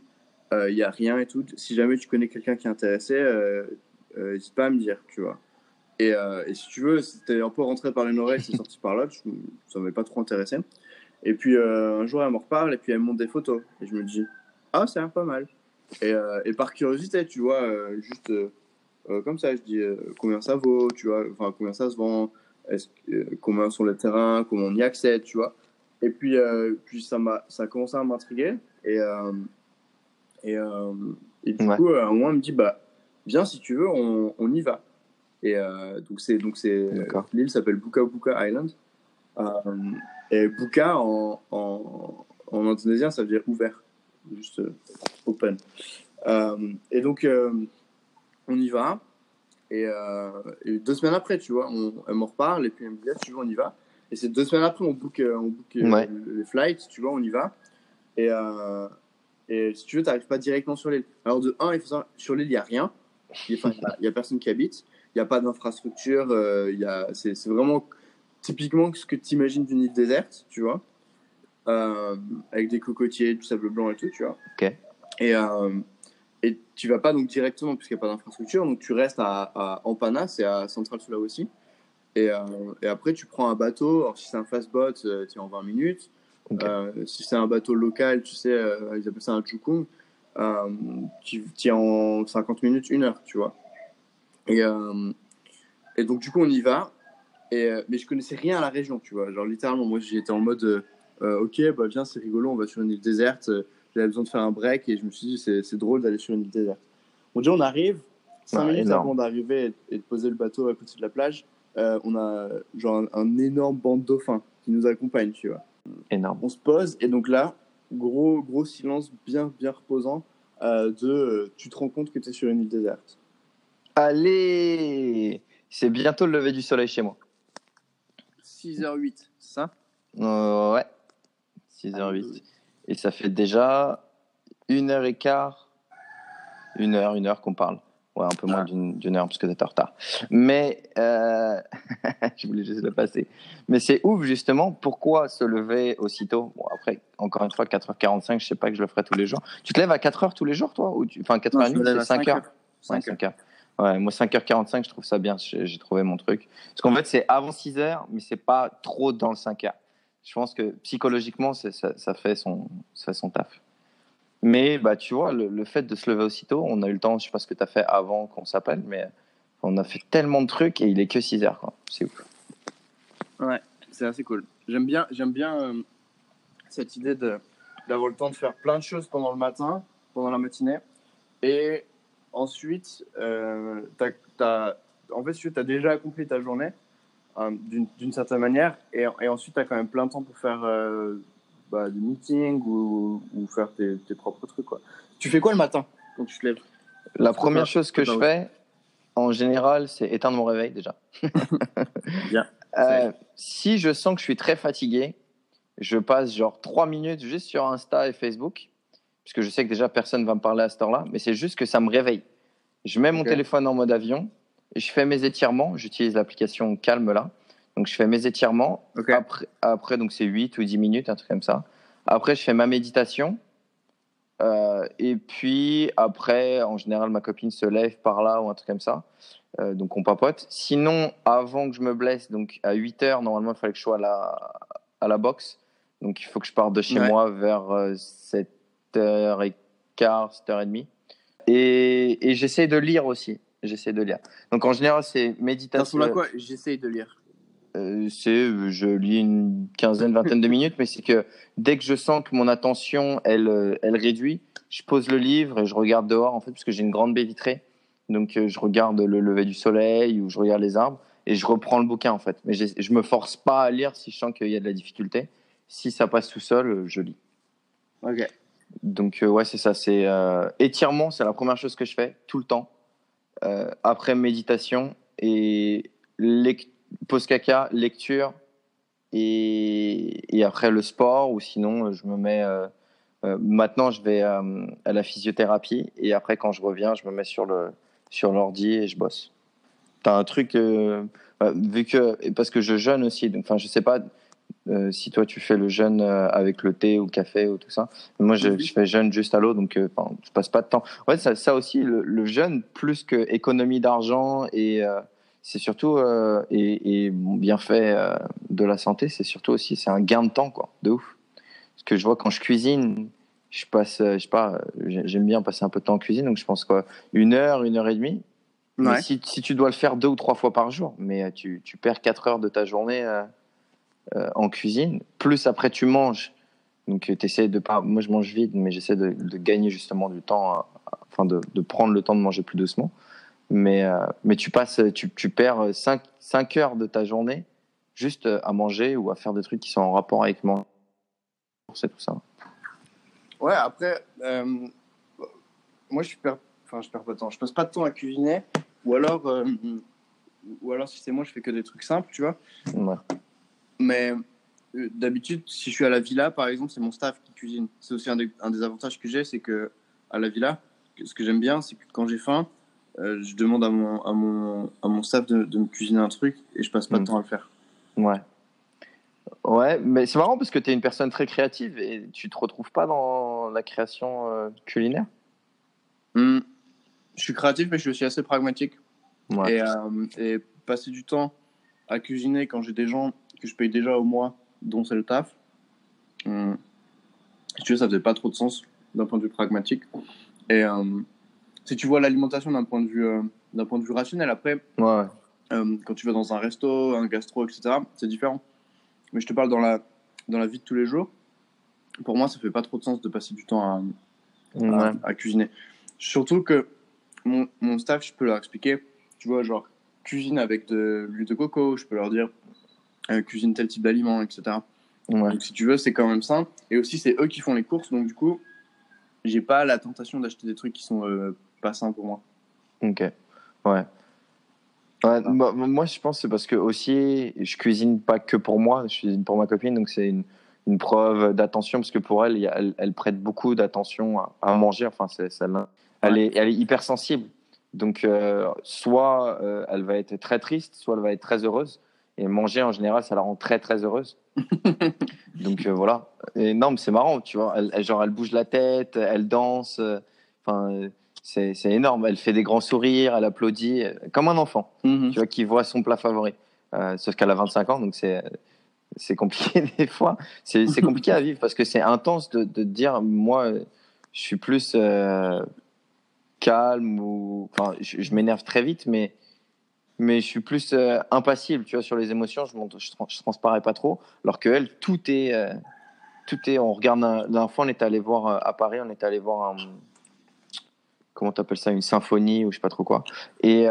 il y a rien et tout. Si jamais tu connais quelqu'un qui est intéressé, n'hésite pas à me dire, tu vois. Et, si tu veux, c'était un peu rentré par une oreille, c'est sorti par l'autre, je- ça m'avait pas trop intéressé. Et puis un jour, elle me reparle et puis elle me montre des photos. Et je me dis, ah, l'air pas mal. Et, euh, et par curiosité, tu vois, euh, juste euh, comme ça, je dis combien ça vaut, tu vois, enfin combien ça se vend, est-ce combien sont les terrains, comment on y accède, tu vois. Et puis, puis ça, m'a, ça a commencé à m'intriguer. Et, et, et du Ouais. coup, à un moment, elle me dit, bah, viens si tu veux, on, on y va. Et euh, donc, c'est, donc c'est, D'accord. l'île s'appelle Buka Buka Island. Euh, et Buka en, en, en indonésien, ça veut dire ouvert, juste euh, open. Euh, et donc, euh, on y va. Et, et deux semaines après, tu vois, on, elle m'en reparle et puis elle me dit, ah, tu veux, on y va. Et c'est deux semaines après, on book, on book Ouais. les flights, tu vois, on y va. Et, et si tu veux, tu n'arrives pas directement sur l'île. Alors, de un, il faut savoir, sur l'île, il n'y a rien. Il n'y a, personne qui habite. Il n'y a pas d'infrastructure. euh, c'est vraiment typiquement ce que tu imagines d'une île déserte, tu vois. Euh, avec des cocotiers, du sable blanc et tout, tu vois. Ok. Et, euh, et tu vas pas donc directement, puisqu'il n'y a pas d'infrastructure, donc tu restes à, à Ampana, c'est à Central Sulawesi. Et, euh, et après, tu prends un bateau. Alors, si c'est un fast boat, tu es en 20 minutes. Ok. Euh, si c'est un bateau local, tu sais, euh, ils appellent ça un jukung, euh, tu es en 50 minutes, une heure, tu vois. Et, euh, et donc, du coup, on y va. Et, euh, mais je connaissais rien à la région, tu vois. Genre, littéralement, moi, j'étais en mode, euh, euh, ok, bah viens, c'est rigolo, on va sur une île déserte. Euh, J'avais besoin de faire un break et je me suis dit, c'est c'est drôle d'aller sur une île déserte. Bon, déjà, on arrive, 5 Ah, minutes énorme. avant d'arriver et, de poser le bateau à côté de la plage, euh, on a genre un, un énorme banc de dauphins qui nous accompagne, tu vois. Énorme. On se pose et donc là, gros, gros silence bien, bien reposant euh, de euh, tu te rends compte que tu es sur une île déserte. Allez C'est bientôt le lever du soleil chez moi. 6h08, c'est ça? Euh, ouais. 6h08. Et ça fait déjà une heure et quart, une heure, une heure qu'on parle. Ouais, un peu moins Ah. d'une heure parce que t'étais en retard. Mais euh, [LAUGHS] je voulais juste le passer. Mais c'est ouf justement. Pourquoi se lever aussitôt? Bon après, encore une fois, 4h45, je sais pas que je le ferai tous les jours. Tu te lèves à 4h tous les jours, toi? Ou tu... Enfin, 4h30, Non, je me lève à c'est 5h. 5h. Ouais, 5 5 heures. Ouais, moi 5h45, je trouve ça bien. J'ai j'ai trouvé mon truc. Parce qu'en fait, c'est avant 6h, mais c'est pas trop dans le 5h. Je pense que psychologiquement, ça, fait son, taf. Mais bah, tu vois, le, fait de se lever aussitôt, on a eu le temps, je sais pas ce que tu as fait avant qu'on s'appelle, mais on a fait tellement de trucs et il est que 6 heures. C'est ouf. Ouais, c'est assez cool. J'aime bien, bien euh, cette idée d'avoir le temps de faire plein de choses pendant le matin, pendant la matinée, et ensuite, euh, en fait, tu as déjà accompli ta journée d'une d'une certaine manière, et, et ensuite, tu as quand même plein de temps pour faire euh, bah, des meetings ou, ou faire tes, tes propres trucs. Quoi. Tu fais quoi le matin quand tu te lèves? La première chose que je fais, en général, c'est éteindre mon réveil déjà. [LAUGHS] Bien. Euh, si je sens que je suis très fatigué, je passe genre 3 minutes juste sur Insta et Facebook, puisque je sais que déjà personne va me parler à cette heure-là, mais c'est juste que ça me réveille. Je mets mon téléphone en mode avion, je fais mes étirements, j'utilise l'application Calme là, donc je fais mes étirements, après, après donc c'est 8 ou 10 minutes, un truc comme ça. Après, je fais ma méditation. Euh, et puis après, en général, ma copine se lève par là ou un truc comme ça. Euh, donc on papote. Sinon, avant que je me blesse, donc à 8 heures, normalement, il fallait que je sois à la, à la boxe. Donc il faut que je parte de chez Ouais. moi vers euh, 7h15, 7h30. Et, et j'essaie de lire aussi. J'essaie de lire. Donc en général, c'est Ça méditation. ressemble à quoi? J'essaye de lire. Euh, c'est, je lis une quinzaine, vingtaine de minutes, mais c'est que dès que je sens que mon attention, elle, euh, elle réduit, je pose le livre et je regarde dehors, en fait, parce que j'ai une grande baie vitrée. Donc, euh, je regarde le lever du soleil ou je regarde les arbres et je reprends le bouquin, en fait. Mais j'ai- je me force pas à lire si je sens qu'il y a de la difficulté. Si ça passe tout seul, je lis. Ok. Donc, euh, ouais, c'est ça. C'est euh, étirement, c'est la première chose que je fais tout le temps. Euh, après méditation et lec- pause caca, lecture et, et après le sport ou sinon euh, je me mets. euh, maintenant, je vais à la physiothérapie et après, quand je reviens, je me mets sur le sur l'ordi et je bosse. T'as un truc euh, vu que parce que je jeûne aussi. Donc, enfin, je sais pas euh, si toi tu fais le jeûne euh, avec le thé ou le café ou tout ça. Moi, je, Mhm. je fais jeûne juste à l'eau, donc euh, enfin, je passe pas de temps. Ouais, ça, ça aussi, le, le jeûne, plus que économie d'argent et euh, c'est surtout et, et bienfait de la santé, c'est surtout aussi c'est un gain de temps quoi, de ouf. Parce que je vois quand je cuisine, je passe, je sais pas, j'aime bien passer un peu de temps en cuisine, donc je pense quoi, une heure, une heure et demie. Mais si, si tu dois le faire deux ou trois fois par jour, mais tu, tu perds quatre heures de ta journée euh, euh, en cuisine. Plus après tu manges. Donc tu essaies de pas. Moi je mange vite, mais j'essaie de, de gagner justement du temps, euh, enfin de, de prendre le temps de manger plus doucement. Mais, euh, mais tu passes, tu, tu perds 5, cinq heures de ta journée juste euh, à manger ou à faire des trucs qui sont en rapport avec manger. C'est tout ça. Ouais, après, euh, moi, je perds, enfin, je perds pas de temps. Je passe pas de temps à cuisiner, ou alors, euh, ou alors si c'est moi, je fais que des trucs simples, tu vois. Ouais. Mais euh, d'habitude, si je suis à la villa, par exemple, c'est mon staff qui cuisine. C'est aussi un des, un des avantages que j'ai, c'est que à la villa, ce que j'aime bien, c'est que quand j'ai faim, euh, je demande à mon, à mon, à mon staff de, de me cuisiner un truc et je passe pas Mm. de temps à le faire. Ouais. Ouais, mais c'est marrant parce que tu es une personne très créative et tu te retrouves pas dans la création euh, culinaire? Mm. Je suis créatif, mais je suis aussi assez pragmatique. Ouais. Et, et passer du temps à cuisiner quand j'ai des gens que je paye déjà au mois, dont c'est le taf, hum, si tu veux, ça faisait pas trop de sens d'un point de vue pragmatique. Et euh, si tu vois l'alimentation d'un point de vue euh, d'un point de vue rationnel, après, Ouais. euh, quand tu vas dans un resto, un gastro, etc., c'est différent. Mais je te parle dans la dans la vie de tous les jours. Pour moi, ça fait pas trop de sens de passer du temps à, Ouais. à, à cuisiner. Surtout que mon, mon staff, je peux leur expliquer, tu vois, genre cuisine avec de l'huile de coco, je peux leur dire euh, cuisine tel type d'aliment, etc. Ouais. Donc si tu veux, c'est quand même sain. Et aussi, c'est eux qui font les courses, donc du coup, j'ai pas la tentation d'acheter des trucs qui sont euh, pas sains pour moi. Ok. Ouais. Ouais, bah, moi, je pense que c'est parce que aussi, je cuisine pas que pour moi, je cuisine pour ma copine, donc c'est une, une preuve d'attention parce que pour elle, elle, elle prête beaucoup d'attention à, à manger. Enfin, c'est, ça, l'in- elle, est, elle est hyper sensible. Donc, euh, soit euh, elle va être très triste, soit elle va être très heureuse. Et manger, en général, ça la rend très, très heureuse. [LAUGHS] Donc, euh, voilà. Et non, mais c'est marrant, tu vois. Elle, elle- genre, elle bouge la tête, elle danse. euh, Enfin, euh, c'est c'est énorme. Elle fait des grands sourires, elle applaudit, euh, comme un enfant, Mhm. tu vois, qui voit son plat favori. Sauf qu'elle a 25 ans, donc c'est c'est compliqué [LAUGHS] des fois. C'est compliqué à vivre parce que c'est intense de, de dire, moi, je suis plus calme ou. Enfin, je, je m'énerve très vite, mais, mais je suis plus euh, impassible, tu vois, sur les émotions. Je, je transparais pas trop. Alors que elle, tout est. euh, tout est. On regarde un, la dernière fois, on est allé voir euh, à Paris, on est allé voir un. Comment t'appelles ça Une symphonie ou je sais pas trop quoi. Et,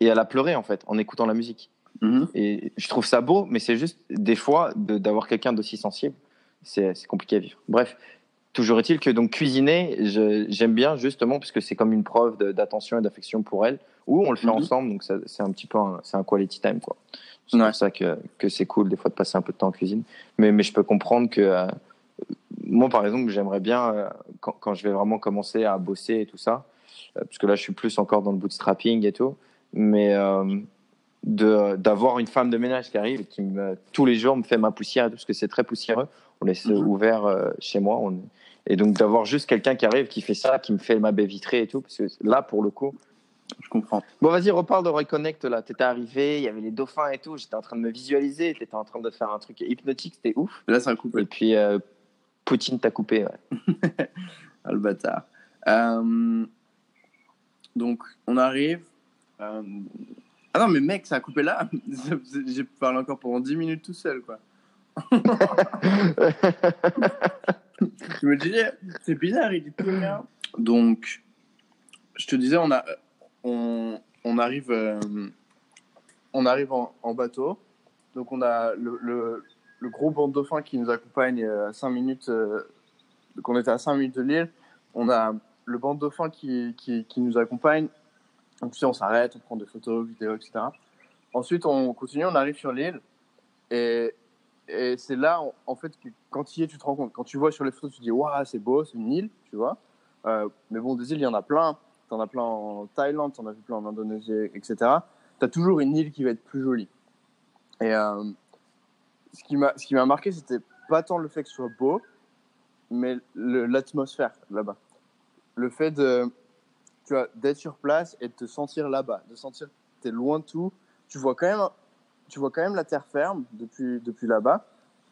et elle a pleuré, en fait, en écoutant la musique. Mhm. Et je trouve ça beau, mais c'est juste des fois de- d'avoir quelqu'un d'aussi sensible, c'est compliqué à vivre. Bref, toujours est-il que donc cuisiner, j'aime bien justement parce que c'est comme une preuve d'attention et d'affection pour elle, ou on le fait Mhm. ensemble, donc c'est un petit peu c'est un quality time quoi. C'est Ouais. pour ça que, que c'est cool des fois de passer un peu de temps en cuisine. Mais, mais je peux comprendre que euh, moi par exemple j'aimerais bien euh, quand, quand je vais vraiment commencer à bosser et tout ça, euh, parce que là je suis plus encore dans le bootstrapping et tout, mais d'avoir une femme de ménage qui arrive et qui me, tous les jours me fait ma poussière et tout, parce que c'est très poussiéreux. On laisse Mhm. ouvert chez moi. On... Et donc d'avoir juste quelqu'un qui arrive, qui fait ça, qui me fait ma baie vitrée et tout, parce que là pour le coup. Je comprends. Bon vas-y reparle de Reconnect là. T'étais arrivé, il y avait les dauphins et tout. J'étais en train de me visualiser. T'étais en train de faire un truc hypnotique, c'était ouf. Là, c'est un couple. Et puis euh, Poutine t'a coupé. ouais. [LAUGHS] Ah, le bâtard. Euh, donc, on arrive. euh, Ah non, mais mec, ça a coupé là. [LAUGHS] J'ai parlé encore pendant 10 minutes tout seul, quoi. [LAUGHS] Je me disais, c'est bizarre, il dit plus rien. Donc, je te disais, on, a, on, arrive, euh, on arrive en, bateau. Donc, on a le, gros banc de dauphins qui nous accompagne euh, à 5 minutes. euh, donc, on était à 5 minutes de l'île. On a le banc de dauphins qui, qui, nous accompagne. Donc, tu sais, on s'arrête, on prend des photos, vidéos, etc. Ensuite, on continue, on arrive sur l'île. Et, et c'est là, en- fait, que quand tu y es, tu te rends compte. Quand tu vois sur les photos, tu te dis, waouh, c'est beau, c'est une île, tu vois. Euh, mais bon, des îles, il y en a plein. Tu en as plein en Thaïlande, tu en as plein en Indonésie, etc. Tu as toujours une île qui va être plus jolie. Et euh, ce qui m'a marqué, c'était pas tant le fait que ce soit beau, mais l'atmosphère là-bas. Le fait tu d'être sur place et de te sentir là-bas, de sentir que tu loin de tout. Tu vois quand même, tu vois quand même la terre ferme depuis, depuis là-bas.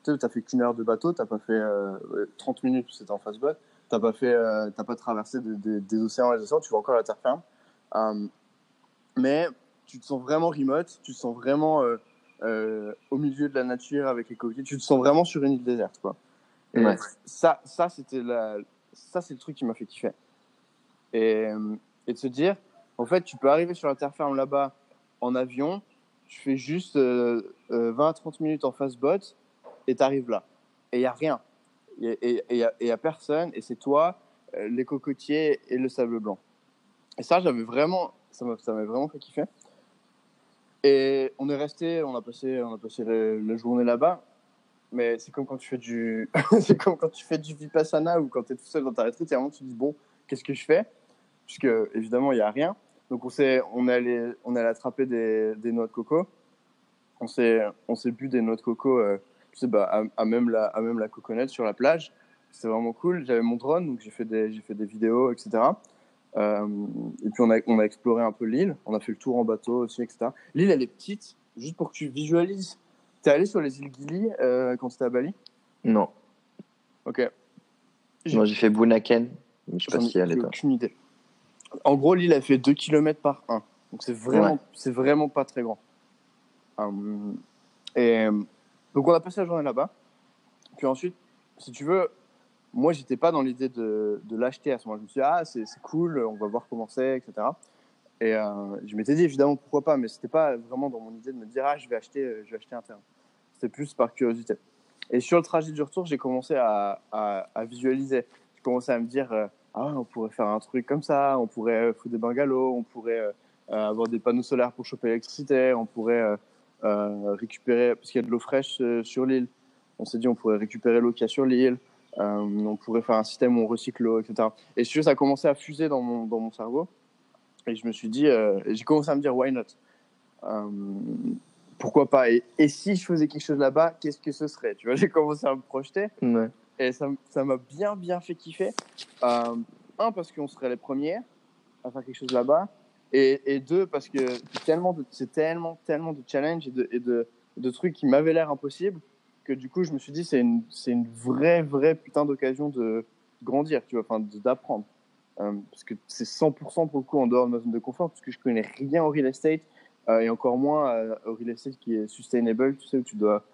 Tu t'as fait qu'une heure de bateau, t'as pas fait euh, ouais, 30 minutes, c'était en face boîte. T'as pas fait, euh, t'as pas traversé des, océans et des océans, tu vois encore la terre ferme. Euh, mais tu te sens vraiment remote, tu te sens vraiment euh, euh, au milieu de la nature avec les coquilles, tu te sens vraiment sur une île déserte, quoi. Et Ouais. ça, ça c'était la, ça c'est le truc qui m'a fait kiffer. Et, et de se dire, en fait, tu peux arriver sur la terre ferme là-bas en avion, tu fais juste euh, euh, 20 à 30 minutes en fast boat et tu arrives là. Et il n'y a rien. Et il n'y a, et personne, et c'est toi, euh, les cocotiers et le sable blanc. Et ça, j'avais vraiment, ça m'a vraiment fait kiffer. Et on est resté, on a passé, on a passé la, journée là-bas. Mais c'est comme quand tu fais du, [LAUGHS] c'est comme quand tu fais du vipassana ou quand tu es tout seul dans ta retraite, moment où tu te dis bon, qu'est-ce que je fais? Puisque évidemment il y a rien. Donc on s'est, on est allé, on est allé attraper des, noix de coco. On s'est, on s'est bu des noix de coco, euh, sais, bah, à, à même la, à même la coconut sur la plage. C'était vraiment cool. J'avais mon drone, donc j'ai fait des, j'ai fait des vidéos, etc. Euh, et puis on a, on a exploré un peu l'île. On a fait le tour en bateau aussi, etc. L'île elle est petite, juste pour que tu visualises. T'es allé sur les îles Gili euh, quand t'étais à Bali? Non. Ok. Moi j'ai fait Bunaken. mais Je sais pas si elle est aucune idée. En gros, l'île elle fait 2 km par 1. Donc c'est vraiment, Ouais. c'est vraiment pas très grand. Hum, et euh, donc on a passé la journée là-bas. Puis ensuite, si tu veux, moi j'étais pas dans l'idée de, l'acheter à ce moment. Je me suis dit, ah c'est cool, on va voir comment c'est, etc. Et euh, je m'étais dit évidemment pourquoi pas, mais c'était pas vraiment dans mon idée de me dire ah je vais acheter, je vais acheter un terrain. C'était plus par curiosité. Et sur le trajet du retour, j'ai commencé à, visualiser. J'ai commencé à me dire euh, ah on pourrait faire un truc comme ça, on pourrait euh, foutre des bungalows, on pourrait avoir des panneaux solaires pour choper l'électricité, on pourrait récupérer parce qu'il y a de l'eau fraîche euh, sur l'île. On s'est dit on pourrait récupérer l'eau qu'il y a sur l'île. Euh, on pourrait faire un système où on recycle l'eau, etc. Et si ça a commencé à fuser dans mon, dans mon cerveau. Et je me suis dit, euh, j'ai commencé à me dire, why not? Pourquoi pas? Et, et si je faisais quelque chose là-bas, qu'est-ce que ce serait? Tu vois, [LAUGHS] j'ai commencé à me projeter Ouais. et ça ça m'a bien, bien fait kiffer. Euh, un, parce qu'on serait les premiers à faire quelque chose là-bas. Et, deux, parce que c'est tellement, tellement, de challenges et de, trucs qui m'avaient l'air impossibles que du coup, je me suis dit, c'est une, une vraie, vraie putain d'occasion de grandir, tu vois, enfin, d'apprendre. Euh, parce que c'est 100% pour le coup en dehors de ma zone de confort, parce que je connais rien au real estate, euh, et encore moins euh, au real estate qui est sustainable, tu sais, où tu dois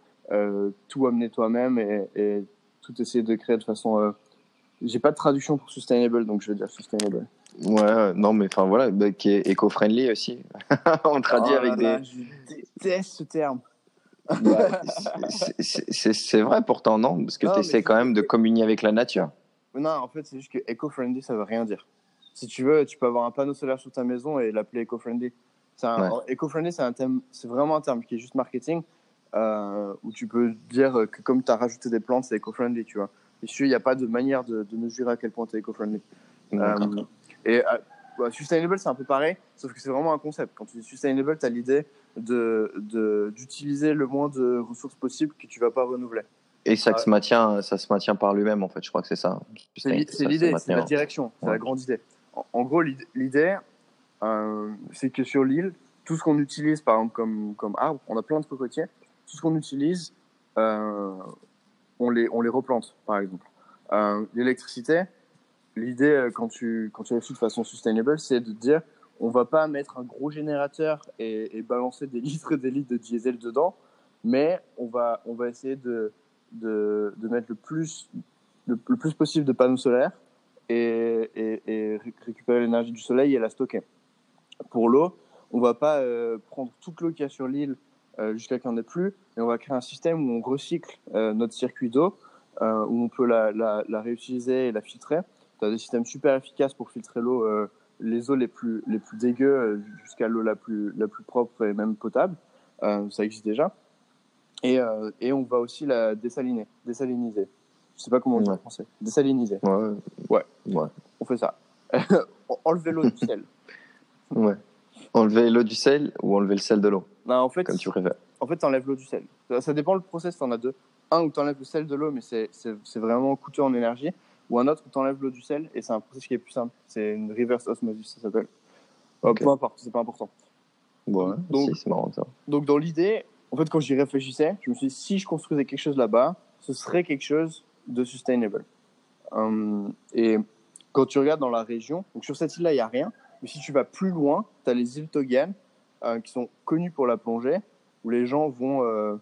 tout amener toi-même et, et tout essayer de créer de façon. J'ai pas de traduction pour sustainable, donc je vais dire sustainable. Ouais, non, mais enfin voilà, bah, qui est éco-friendly aussi. [LAUGHS] On traduit Oh avec là des. Je déteste ce terme. Bah, c'est- vrai pourtant, non? Parce que tu essaies quand même de communier avec la nature. Non, en fait, c'est juste que eco-friendly, ça veut rien dire. Si tu veux, tu peux avoir un panneau solaire sur ta maison et l'appeler un- Eco-friendly, c'est un thème, c'est vraiment un terme qui est juste marketing, euh, où tu peux dire que comme tu as rajouté des plantes, c'est eco-friendly, tu vois. Et il n'y a pas de manière de, de mesurer à quel point tu es eco-friendly. D'accord. Euh, et euh, ouais, sustainable, c'est un peu pareil, sauf que c'est vraiment un concept. Quand tu dis sustainable, tu as l'idée de- de- d'utiliser le moins de ressources possible que tu vas pas renouveler. Et ça, ouais. se maintient, ça se maintient par lui-même, en fait. Je crois que c'est ça. C'est l'idée, c'est la direction, c'est Ouais. la grande idée. En, en gros, l'id- l'idée, euh, c'est que sur l'île, tout ce qu'on utilise, par exemple, comme, comme arbre, on a plein de cocotiers, tout ce qu'on utilise, euh, on, les, on les replante, par exemple. Euh, L'électricité, l'idée, euh, quand tu, quand tu réfléchis de façon sustainable, c'est de dire, on va pas mettre un gros générateur et, et balancer des [LAUGHS] litres et des litres de diesel dedans, mais on va, on va essayer de, de, de mettre le plus, le, plus possible de panneaux solaires et, et, et ré- récupérer l'énergie du soleil et la stocker. Pour l'eau, on va pas euh, prendre toute l'eau qu'il y a sur l'île euh, jusqu'à qu'il n'y en ait plus, et on va créer un système où on recycle euh, notre circuit d'eau, euh, où on peut la, la, la réutiliser et la filtrer. Tu as des systèmes super efficaces pour filtrer l'eau, euh, les eaux les plus, les plus dégueu euh, jusqu'à l'eau la plus, la plus propre et même potable. Euh, ça existe déjà. Et, euh, et on va aussi la dessaliner, dessaliniser. Je sais pas comment on dit en français. Dessaliniser. Ouais. Ouais. Ouais. On fait ça. [LAUGHS] Enlever l'eau du sel. ouais. Enlever l'eau du sel ou enlever le sel de l'eau, Non, en fait, comme tu préfères. en fait, t'enlèves l'eau du sel. Ça, ça dépend le process, t'en as deux. Un où t'enlèves le sel de l'eau, mais c'est vraiment coûteux en énergie. Ou un autre où t'enlèves l'eau du sel, et c'est un process qui est plus simple. C'est une reverse osmosis, ça s'appelle. Euh, Ok. Peu importe, c'est pas important. Ouais, Donc- si, c'est marrant ça. Donc, dans l'idée, en fait, quand j'y réfléchissais, je me suis dit, si je construisais quelque chose là-bas, ce serait quelque chose de sustainable. Hum, et quand tu regardes dans la région, donc sur cette île-là, il n'y a rien. Mais si tu vas plus loin, tu as les îles Togian, euh, qui sont connues pour la plongée, où les gens vont euh,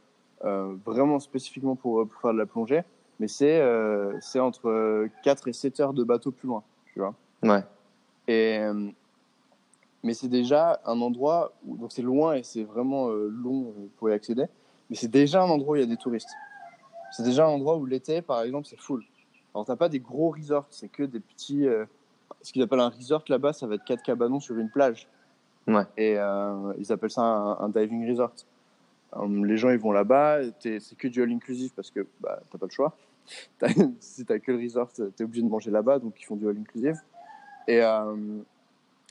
euh, vraiment spécifiquement pour, pour faire de la plongée. Mais c'est euh, entre euh, 4 et 7 heures de bateau plus loin, tu vois. Ouais. Et, euh, mais c'est déjà un endroit où donc c'est loin et c'est vraiment euh, long euh, pour y accéder. Mais c'est déjà un endroit où il y a des touristes. C'est déjà un endroit où l'été, par exemple, c'est full. Alors t'as pas des gros resorts, c'est que des petits. euh, ce qu'ils appellent un resort là-bas, ça va être quatre cabanons sur une plage. Ouais. Et euh, ils appellent ça un, un diving resort. Les gens ils vont là-bas, c'est que du all inclusive parce que bah, t'as pas le choix. [LAUGHS] Si t'as que le resort, t'es obligé de manger là-bas, donc ils font du all inclusive. Et, euh,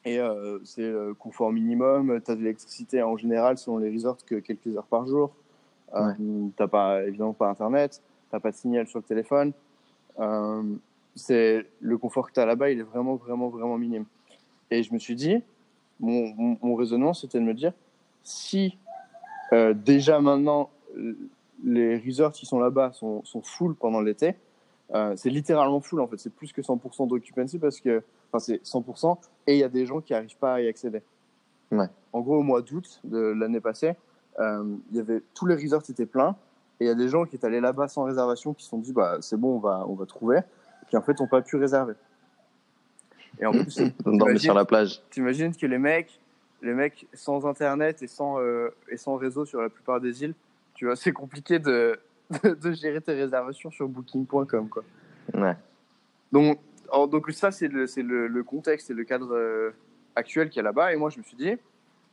et euh, c'est euh, confort minimum, t'as de l'électricité en général selon les resorts que quelques heures par jour. Euh, T'as pas évidemment pas internet, t'as pas de signal sur le téléphone. C'est le confort que t'as là-bas, il est vraiment vraiment vraiment minime. Et je me suis dit, mon, mon, mon raisonnement c'était de me dire, si déjà maintenant les resorts qui sont là-bas sont, sont full pendant l'été, euh, c'est littéralement full en fait, c'est plus que 100% d'occupancy parce que, enfin c'est 100% et il y a des gens qui arrivent pas à y accéder. Ouais. En gros, au mois d'août de l'année passée, euh, il y avait tous les resorts étaient pleins et il y a des gens qui étaient allés là-bas sans réservation qui se sont dit bah c'est bon on va on va trouver qui en fait ont pas pu réserver. Et en plus, [COUGHS] Dormir sur la plage. T'imagines que les mecs, les mecs sans internet et sans, euh, et sans réseau sur la plupart des îles, tu vois, c'est compliqué de, [LAUGHS] de, de gérer tes réservations sur booking.com, quoi. Ouais. Donc, alors, donc ça, c'est le, c'est le, le contexte et le cadre euh, actuel qu'il y a là-bas. Et moi, je me suis dit,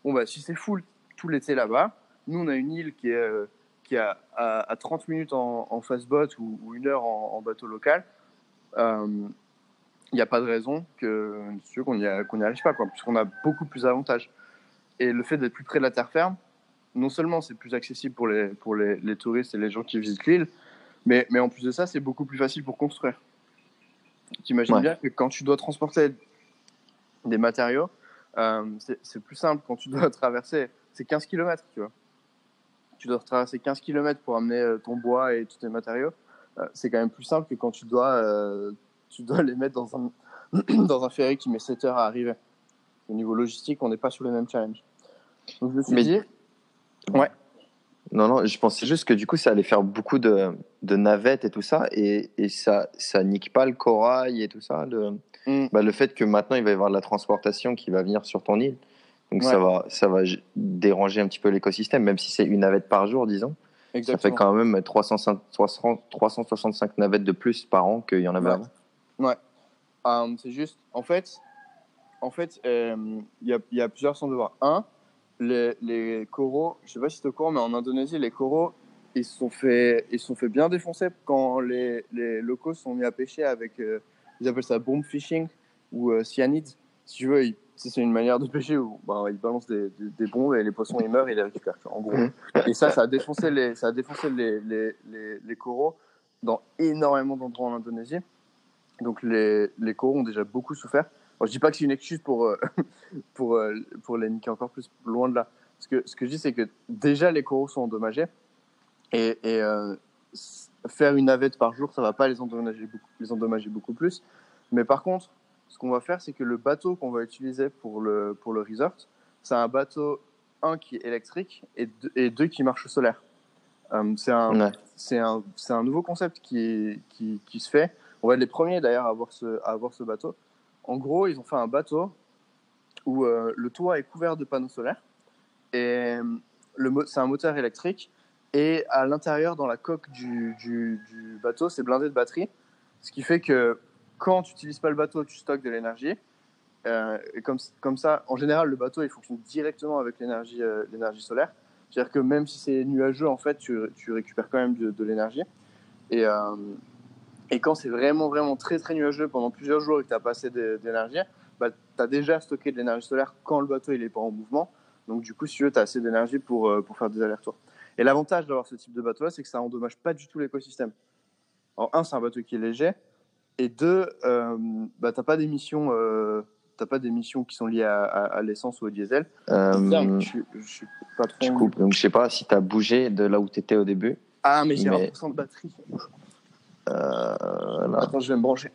bon, bah, si c'est full tout l'été là-bas, nous, on a une île qui est, euh, qui est à, à, à 30 minutes en, en fastboat ou, ou une heure en, en bateau local. Euh, il n'y a pas de raison qu'on n'y n'y arrive pas, quoi, puisqu'on a beaucoup plus d'avantages. Et le fait d'être plus près de la terre ferme, non seulement c'est plus accessible pour les, pour les, les touristes et les gens qui visitent l'île, mais, mais en plus de ça, c'est beaucoup plus facile pour construire. Tu imagines Ouais. bien que quand tu dois transporter des matériaux, euh, c'est plus simple quand tu [LAUGHS] dois traverser, c'est 15 km, tu vois. Tu dois traverser 15 km pour amener euh, ton bois et tous tes matériaux. Euh, c'est quand même plus simple que quand tu dois, euh, tu dois les mettre dans un, [CLEARS THROAT] dans un ferry qui met 7 heures à arriver. Au niveau logistique, on n'est pas sur les mêmes challenges. Donc je me suis Mais- dit, Non, non, je pensais juste que du coup, ça allait faire beaucoup de, de navettes et tout ça, et, et ça, ça nique pas le corail et tout ça. Le, Mm. bah, le fait que maintenant, il va y avoir de la transportation qui va venir sur ton île. Donc Ouais. ça va, ça va déranger un petit peu l'écosystème, même si c'est une navette par jour, disons. Ça fait exactement. quand même 305 300 365 navettes de plus par an qu'il y en avait Ouais. avant. Euh, c'est juste, en fait, en fait, euh, il y, a, il y a plusieurs sens de voir. Un, les, les coraux, je sais pas si c'est au courant, mais en Indonésie, les coraux, ils se sont fait, ils se sont fait bien défoncer quand les, les locaux sont mis à pêcher avec, euh, ils appellent ça bomb fishing ou euh, cyanide. Si tu veux, ils- c'est une manière de pêcher où bah, ils balancent des, des, des bombes et les poissons ils meurent et ils les récupèrent. En gros. Mhm. Et ça, ça a défoncé les, ça a défoncé les, les, les, les coraux dans énormément d'endroits en Indonésie. Donc les, les coraux ont déjà beaucoup souffert. Alors, je dis pas que c'est une excuse pour, euh, [LAUGHS] pour, euh, pour les niquer encore plus, loin de là. Ce que, ce que je dis, c'est que déjà les coraux sont endommagés. Et, et euh, faire une navette par jour, ça va pas les endommager beaucoup, les endommager beaucoup plus. Mais par contre, ce qu'on va faire, c'est que le bateau qu'on va utiliser pour le, pour le resort, c'est un bateau, un qui est électrique et deux, et deux qui marche au solaire. Euh, c'est un, Ouais. c'est un, c'est un nouveau concept qui, qui, qui se fait. On va être les premiers d'ailleurs à avoir ce, à avoir ce bateau. En gros, ils ont fait un bateau où euh, le toit est couvert de panneaux solaires et euh, c'est un moteur électrique et à l'intérieur, dans la coque du, bateau, c'est blindé de batterie, ce qui fait que quand tu n'utilises pas le bateau, tu stockes de l'énergie. Euh, et comme, ça, en général, le bateau il fonctionne directement avec l'énergie solaire. C'est-à-dire que même si c'est nuageux, en fait, tu, récupères quand même de, l'énergie. Et quand c'est vraiment, vraiment très, très nuageux pendant plusieurs jours et que tu n'as pas assez d'é- d'énergie, bah, tu as déjà stocké de l'énergie solaire quand le bateau il est pas en mouvement. Donc, du coup, si tu veux, tu as assez d'énergie pour, euh, pour faire des allers-retours. Et l'avantage d'avoir ce type de bateau-là, c'est que ça endommage pas du tout l'écosystème. Alors, un, c'est un bateau qui est léger. Et deux, euh, bah, tu n'as pas d'émissions. Euh, T'as pas d'émissions qui sont liées à, à- à l'essence ou au diesel. Euh, je, je suis pas trop. tu coupes. Donc je sais pas si tu as bougé de là où tu étais au début. Ah, mais j'ai Mais- 1% de batterie. Euh. Attends, je vais me brancher.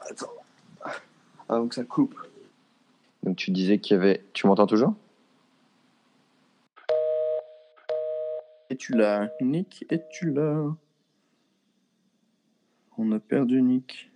Attends. Ah, donc ça coupe. Donc tu disais qu'il y avait. Tu m'entends toujours? Es-tu là? Nick, es-tu là? On a perdu Nick.